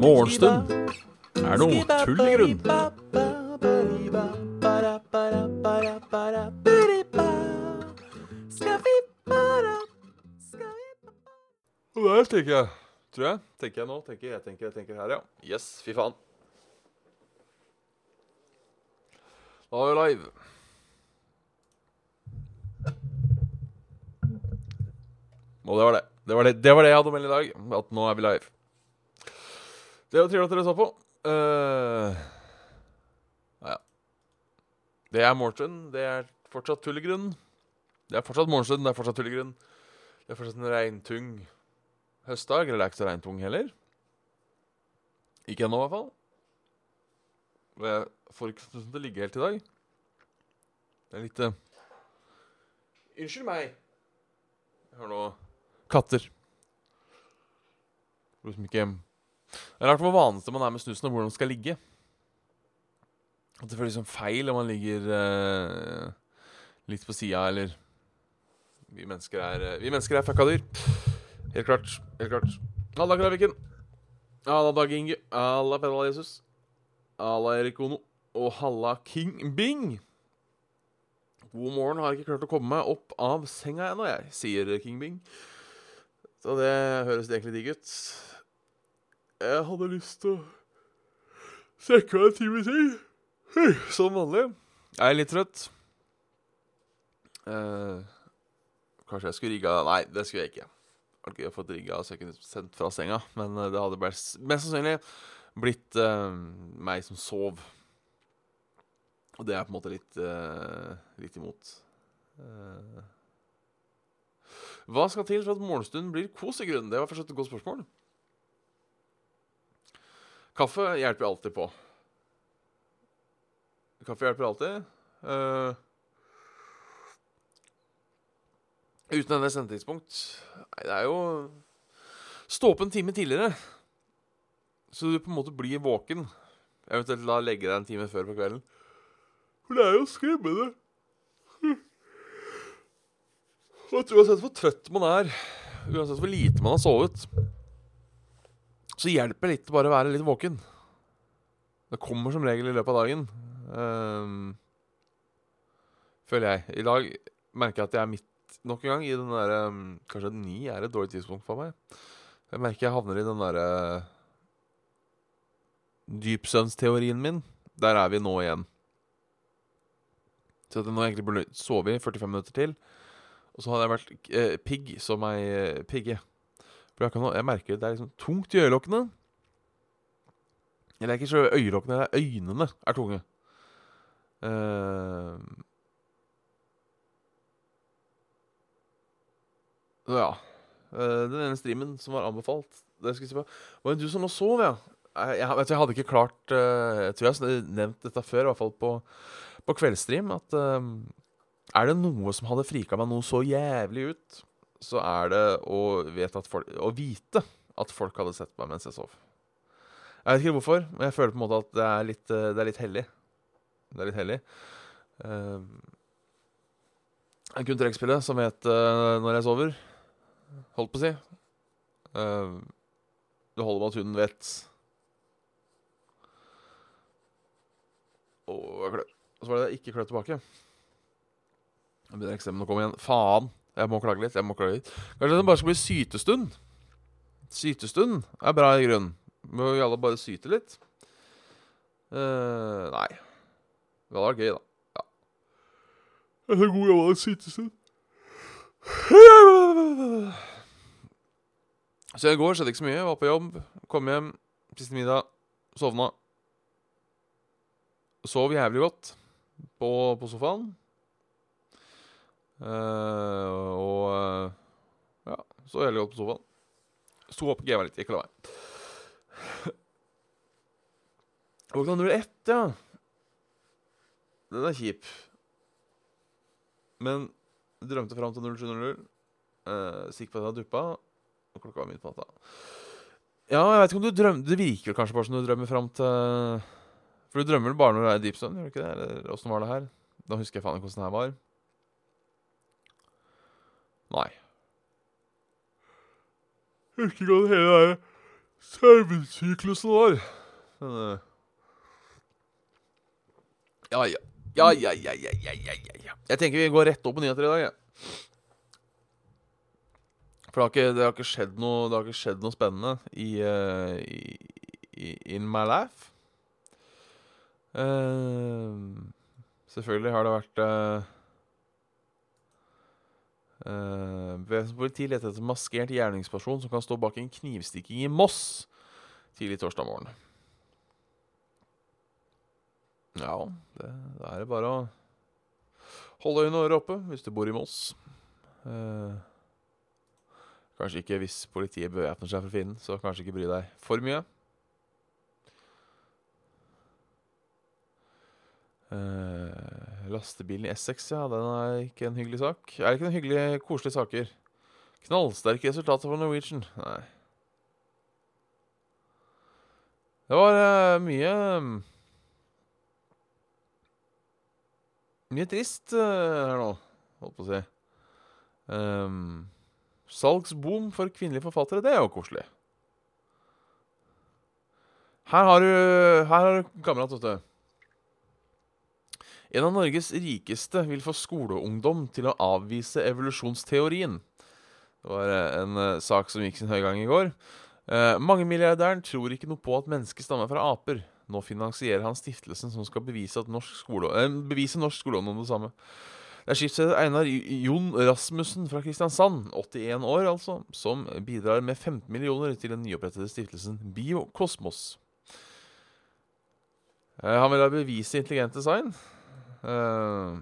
Morgenstund er noe tull i grunn. Der tenker jeg Tror jeg. Tenker jeg nå. Tenker jeg, tenker jeg, tenker her, ja. Yes, fy faen. Da er vi live. Og det var det. Det var det, det var det jeg hadde å melde i dag. At nå er vi live. Det var trivelig at dere så på. Uh, ja. Det er morgenstund. Det er fortsatt tullegrunn. Det er fortsatt morgenstund, det er fortsatt tullegrunn. Det er fortsatt en regntung høstdag. Eller det er ikke så regntung heller. Ikke ennå, i hvert fall. Og jeg får ikke sånn til å ligge helt i dag. Det er litt uh, Unnskyld meg. Jeg har nå katter. Liksom ikke Det er rart hvor vanlig man er med snusen, og hvordan den skal ligge. At det føles liksom feil om man ligger uh, litt på sida, eller Vi mennesker er uh, Vi mennesker er fucka dyr. Helt klart. Helt klart. Halla, Kraviken. Halla, Dag Inge. Halla, Pedal Jesus. Halla, Erik Ono. Og halla, King Bing. God morgen. Har ikke klart å komme meg opp av senga ennå, jeg, sier King Bing. Så det høres egentlig digg ut. Jeg hadde lyst til å strekke meg en time til. Som vanlig. Jeg er litt trøtt. Eh, kanskje jeg skulle rigga Nei, det skulle jeg ikke. Hadde ikke fått rigga så jeg kunne sendt fra senga. Men eh, det hadde mest sannsynlig blitt eh, meg som sov. Og det er på en måte litt, eh, litt imot. Uh, hva skal til for at morgenstunden blir kos i grunnen? Det var først et godt spørsmål. Kaffe hjelper alltid på. Kaffe hjelper alltid. Uh, uten hennes sendetidspunkt Nei, det er jo Stå opp en time tidligere, så du på en måte blir våken. Eventuelt la legge deg en time før på kvelden. For det er jo skremmende. At uansett hvor trøtt man er, uansett hvor lite man har sovet, så hjelper det litt å bare være litt våken. Det kommer som regel i løpet av dagen. Um, føler jeg. I dag merker jeg at jeg er midt nok en gang i den derre um, Kanskje ni er et dårlig tidspunkt for meg. Jeg merker jeg havner i den derre uh, dypsøvnsteorien min. Der er vi nå igjen. Så at nå egentlig burde sove i 45 minutter til. Og så hadde jeg vært eh, pigg som ei eh, pigge. For jeg, kan, jeg merker det er liksom tungt i øyelokkene. Eller ikke så øyelokkene, det er øynene er tunge. Uh, ja. Uh, den ene streamen som var anbefalt Det skal jeg si på Var det du som nå sov, ja? Jeg, jeg, vet, jeg hadde ikke klart uh, Jeg tror jeg har nevnt dette før, i hvert fall på, på kveldsstream, at er det noe som hadde frika meg noe så jævlig ut, så er det å, folk, å, vite at folk hadde sett meg mens jeg sov. Jeg vet ikke hvorfor, men jeg føler på en måte at det er litt, det er litt hellig. Det er litt hellig. Uh, jeg kunne trekkspillet som het uh, 'Når jeg sover'. Holdt på å si. Uh, det holder med at hunden vet. Og så var det ikke klø tilbake. Nå begynner eksemen å komme igjen. Faen! Jeg må klage litt. jeg må klage litt Kanskje det bare skal bli sytestund? Sytestund er bra i grunnen. Må vi alle bare syte litt? Uh, nei. Det hadde vært gøy, da. Ja. Jeg er så god gammel sytestund. Så i går skjedde ikke så mye. Jeg var på jobb, kom hjem, spiste middag, sovna. Sov jævlig godt på, på sofaen. Uh, og ja, så jævlig godt på sofaen. Sto opp, gava litt, gikk og la meg. Våkna 01, ja. Den er kjip. Men drømte fram til 07.00. Uh, sikker på at jeg har duppa. Og klokka var midt på natta. Ja, jeg vet ikke om du drømmer Det virker kanskje bare som du drømmer fram til For du drømmer vel bare når du er i deep zone, åssen var det her? Da husker jeg faen ikke åssen det her var. Nei. Jeg husker ikke hva hele den sauesyklusen var. Men uh, Ja, ja. Ja, ja, ja, ja, ja, ja, ja, ja. Jeg tenker vi går rett opp på nyheter i dag, jeg. For det har, ikke, det har ikke skjedd noe Det har ikke skjedd noe spennende i, uh, i, i In my life. Uh, selvfølgelig har det vært uh, uh, Politi leter etter maskert gjerningsperson som kan stå bak en knivstikking i Moss tidlig torsdag morgen. Ja, det, det er bare å holde øynene og øret oppe hvis du bor i Moss. Uh, kanskje ikke hvis politiet bevæpner seg for fienden, så kanskje ikke bry deg for mye. Uh, lastebilen i Essex, ja, den er ikke en hyggelig sak. Er det ikke noen hyggelige, koselige saker? Knallsterke resultater for Norwegian. Nei. Det var uh, mye Mye trist uh, her nå, holdt på å si. Um, salgsboom for kvinnelige forfattere, det er jo koselig. Her har du Her har du kamerat, vet du. En av Norges rikeste vil få skoleungdom til å avvise evolusjonsteorien. Det var eh, en uh, sak som gikk sin høygang i går. Uh, Mangemilliardæren tror ikke noe på at mennesket stammer fra aper. Nå finansierer han stiftelsen som skal bevise, norsk skole, eh, bevise norsk skoleånd om det samme. Det er skipsreder Einar Jon Rasmussen fra Kristiansand, 81 år altså, som bidrar med 15 millioner til den nyopprettede stiftelsen Biokosmos. Eh, han vil da bevise intelligent design. Eh,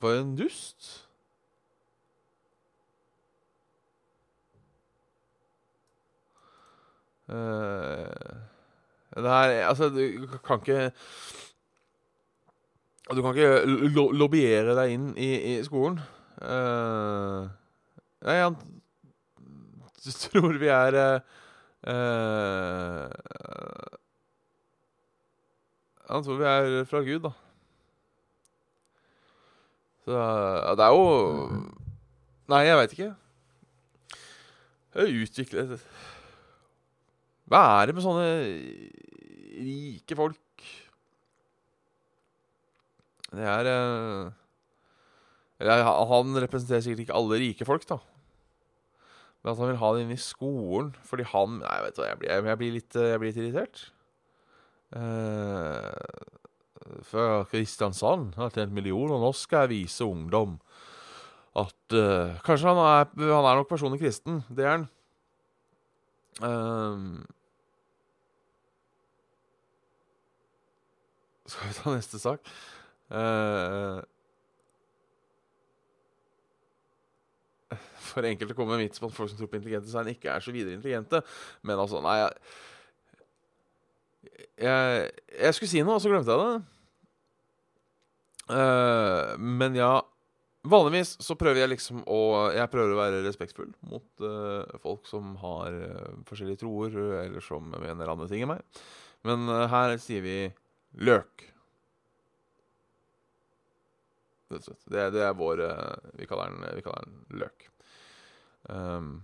for en dust. Uh, det her Altså, du kan ikke Du kan ikke lo lobbyere deg inn i, i skolen. Uh, nei, han tror vi er uh, Han tror vi er fra Gud, da. Så ja, det er jo Nei, jeg veit ikke. Utvikle hva er det med sånne rike folk? Det er eh, Eller han representerer sikkert ikke alle rike folk, da. Men at han vil ha det inn i skolen fordi han Nei, vet du hva, jeg blir, jeg blir, litt, jeg blir litt, irritert. Uh, fra Kristiansand har tjent millioner. Nå skal jeg vise ungdom at uh, Kanskje han er, han er nok personlig kristen. Det er han. Uh, Skal vi ta neste sak? Uh, for enkelt å komme med vits på at folk som tror på intelligente design, ikke er så videre intelligente. Men altså, nei jeg, jeg, skulle si noe, og så glemte jeg det. Uh, men ja Vanligvis så prøver jeg liksom å Jeg prøver å være respektfull mot uh, folk som har uh, forskjellige troer, eller som mener andre ting enn meg. Men her sier vi løk. Det, det er vår vi kaller, den, vi kaller den, løk. Um,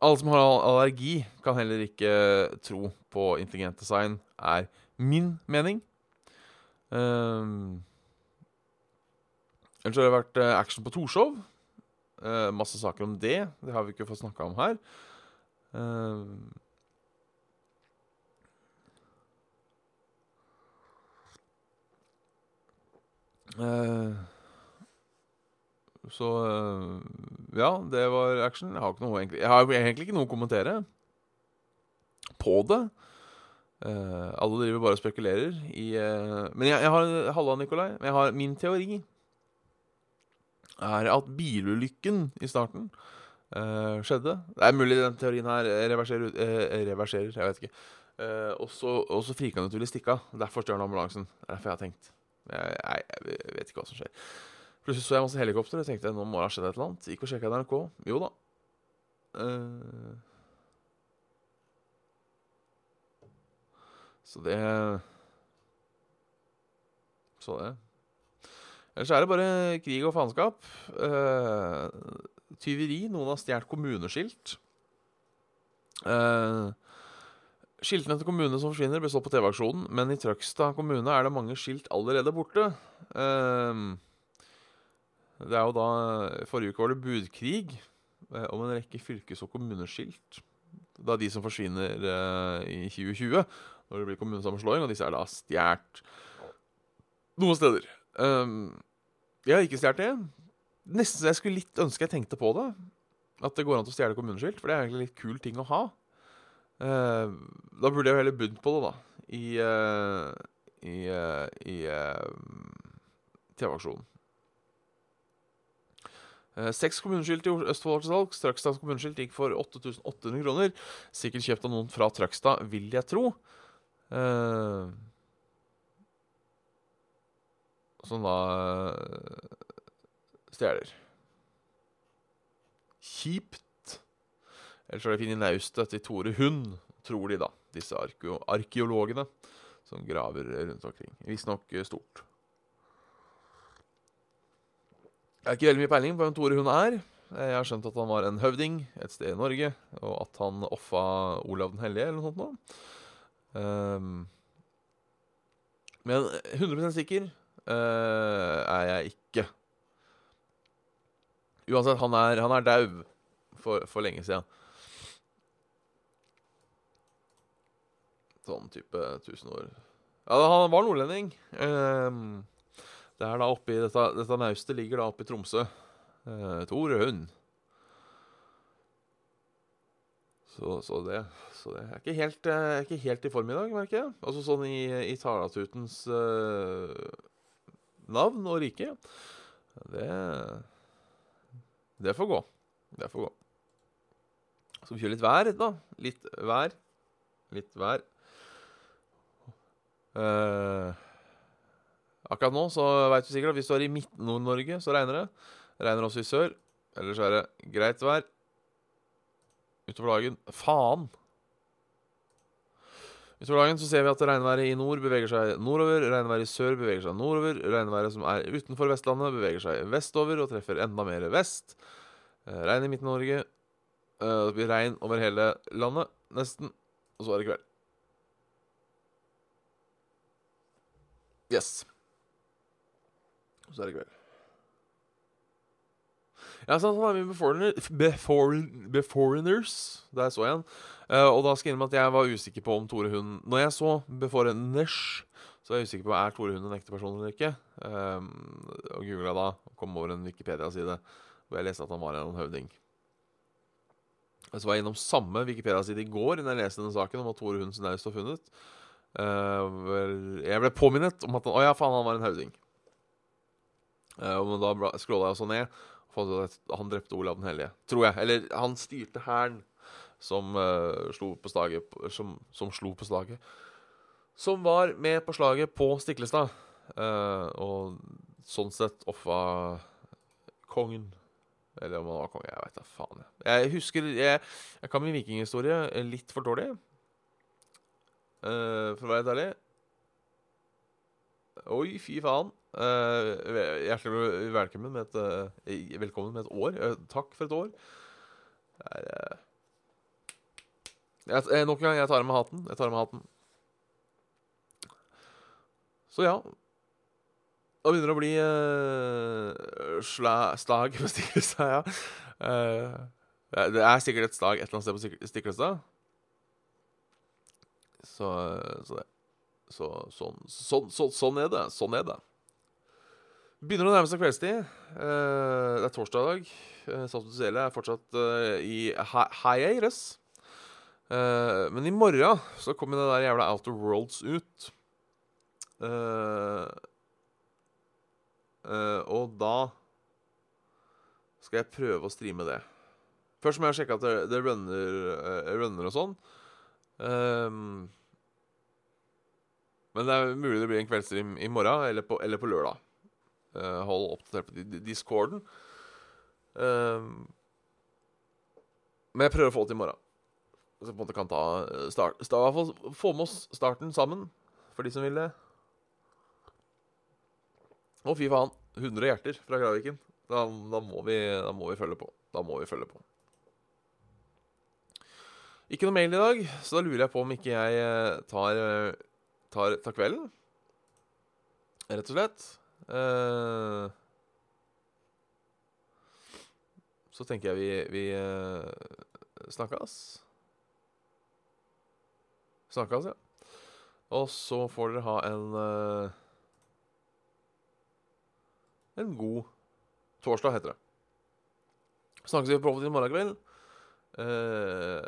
alle som har allergi, kan heller ikke tro på intelligent design, er min mening. Um, ellers har det vært uh, action på Torshov. Uh, masse saker om det. Det har vi ikke fått snakka om her. Uh, Uh, så uh, ja, det var action. Jeg har, noe, jeg har egentlig ikke noe å kommentere på det. Uh, alle driver bare og spekulerer i Men jeg, jeg har Halla, Nikolai. Jeg har, min teori er at bilulykken i starten skjedde. Det er mulig den teorien her reverserer, reverserer jeg vet ikke. og så frika han ut ville stikke av. Derfor stjal han ambulansen. Det er derfor jeg har tenkt. Jeg, jeg, jeg, vet ikke hva som skjer. Plutselig så jeg masse helikopter og tenkte nå må det ha skjedd et eller annet. Gikk og sjekka NRK. Jo da. Uh, så det Så det. Ellers er det bare krig og faenskap. Uh, tyveri. Noen har stjålet kommuneskilt. Uh, skiltene til kommunene som forsvinner, blir stått på TV-aksjonen, men i Trøgstad kommune er det mange skilt allerede borte. Uh, det er jo da Forrige uke var det budkrig om en rekke fylkes- og kommuneskilt. Det er de som forsvinner i 2020, når det blir kommunesammenslåing, og disse er da stjålet noen steder. Um, jeg har ikke stjålet det. Nesten så jeg skulle litt ønske jeg tenkte på det. At det går an å stjele kommuneskilt, for det er egentlig litt kul ting å ha. Uh, da burde jeg jo heller budd på det, da. I, uh, i, i TV-aksjonen. Seks kommuneskilt i Østfold til salgs. Trøgstads kommuneskilt gikk for 8800 kroner. Sikkert kjøpt av noen fra Trøgstad, vil jeg tro. Uh, som da stjeler. Kjipt. Ellers har de funnet naustet til Tore Hund, tror de, da. Disse arkeo arkeologene som graver rundt omkring. Visstnok stort. Jeg har ikke veldig mye peiling på hvem Tore Hund er. Jeg har skjønt at han var en høvding et sted i Norge, og at han offa Olav den hellige, eller noe sånt noe. Um, men 100% sikker uh, er jeg ikke. Uansett, han er, han er dau for, for, lenge siden. Sånn type tusen år. Ja, han var nordlending. Um, det er da oppi Dette, dette naustet ligger da oppe i Tromsø. Eh, Tore. Så, så, det, så det er ikke helt, er ikke helt i form i dag, merker jeg. Altså sånn i, i Talatutens eh, navn og rike. Det det får gå. Det får gå. Så vi kjører litt vær, da. Litt vær. Litt vær. Uh, akkurat nå så veit du sikkert at hvis du er i Midt-Nord-Norge, så regner det. Regner også i sør. Ellers er det greit vær. Utover dagen Faen! Utover dagen så ser vi at regnværet i nord beveger seg nordover. Regnværet i sør beveger seg nordover. Regnværet som er utenfor Vestlandet, beveger seg vestover og treffer enda mer vest. Eh, regn i Midt-Norge. Eh, det blir regn over hele landet, nesten. Og så er det kveld. Yes. Og så er det kveld. Ja, så var vi med Beforeigners. Der så jeg han. Uh, og da skal jeg innrømme at jeg var usikker på om Tore Hund Når jeg så Beforeigners, så var jeg usikker på er Tore Hund en ekte person eller ikke. Um, og googla da og kom over en Wikipedia-side hvor jeg leste at han var en høvding. Så var jeg innom samme Wikipedia-side i går da jeg leste denne saken om at Tore Hunds naust var funnet. Uh, jeg ble påminnet om at han, å ja, faen, han var en høvding. Uh, og da scrolla jeg også ned han drepte Olav den hellige, tror jeg. Eller han styrte hæren som uh, slo på slaget som, som, slo på slaget. Som var med på slaget på Stiklestad. Uh, og sånn sett offa kongen. Eller om han var konge, jeg veit da faen. Jeg husker Jeg, jeg kan min vikinghistorie litt for dårlig. Uh, for å være helt ærlig. Oi, fy faen. Uh, hjertelig velkommen med et, uh, velkommen med et år. Uh, takk for et år. Det jeg, Nok en gang, jeg tar av meg hatten. Jeg tar av meg hatten. Så ja. Da begynner det å bli sla, slag på Stiklestad, ja. det er sikkert et slag et eller annet sted på Stiklestad. Så, så det. Så, sånn, sånn, så, sånn er det. Sånn er det. Begynner å nærme seg kveldstid. Uh, det er torsdag i dag. Uh, Statsministeriet er fortsatt uh, i hiatus. Uh, men i morgen så kommer det der jævla Outer Worlds ut. Og da skal jeg prøve å streame det. Først må jeg sjekke at det, det runner, runner, og sånn. men det er mulig det blir en kveldsstream i morgen eller på, eller på lørdag. Uh, hold oppdatert på discorden. Uh, men jeg prøver å få det til i morgen. Så på en måte kan ta eh, start, start, Få med oss starten sammen, for de som vil det. Å, fy faen. 100 hjerter fra Graviken. Da, da, må vi, da må vi følge på. Da må vi følge på. Ikke noe mail i dag, så da lurer jeg på om ikke jeg eh, tar, eh, tar, tar kvelden. Rett og slett. Uh, så tenker jeg vi, vi uh, snakkes. Snakkes, ja. Og så får dere ha en uh, En god torsdag, heter det. Snakkes vi på i morgen kveld. Uh,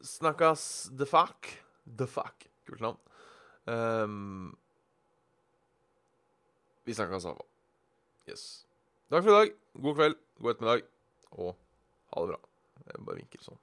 snakkes the fuck. The fuck. Kult navn. Um, vi snakkes av. Yes. Takk for i dag. God kveld, god ettermiddag, og ha det bra. Jeg bare vinker sånn.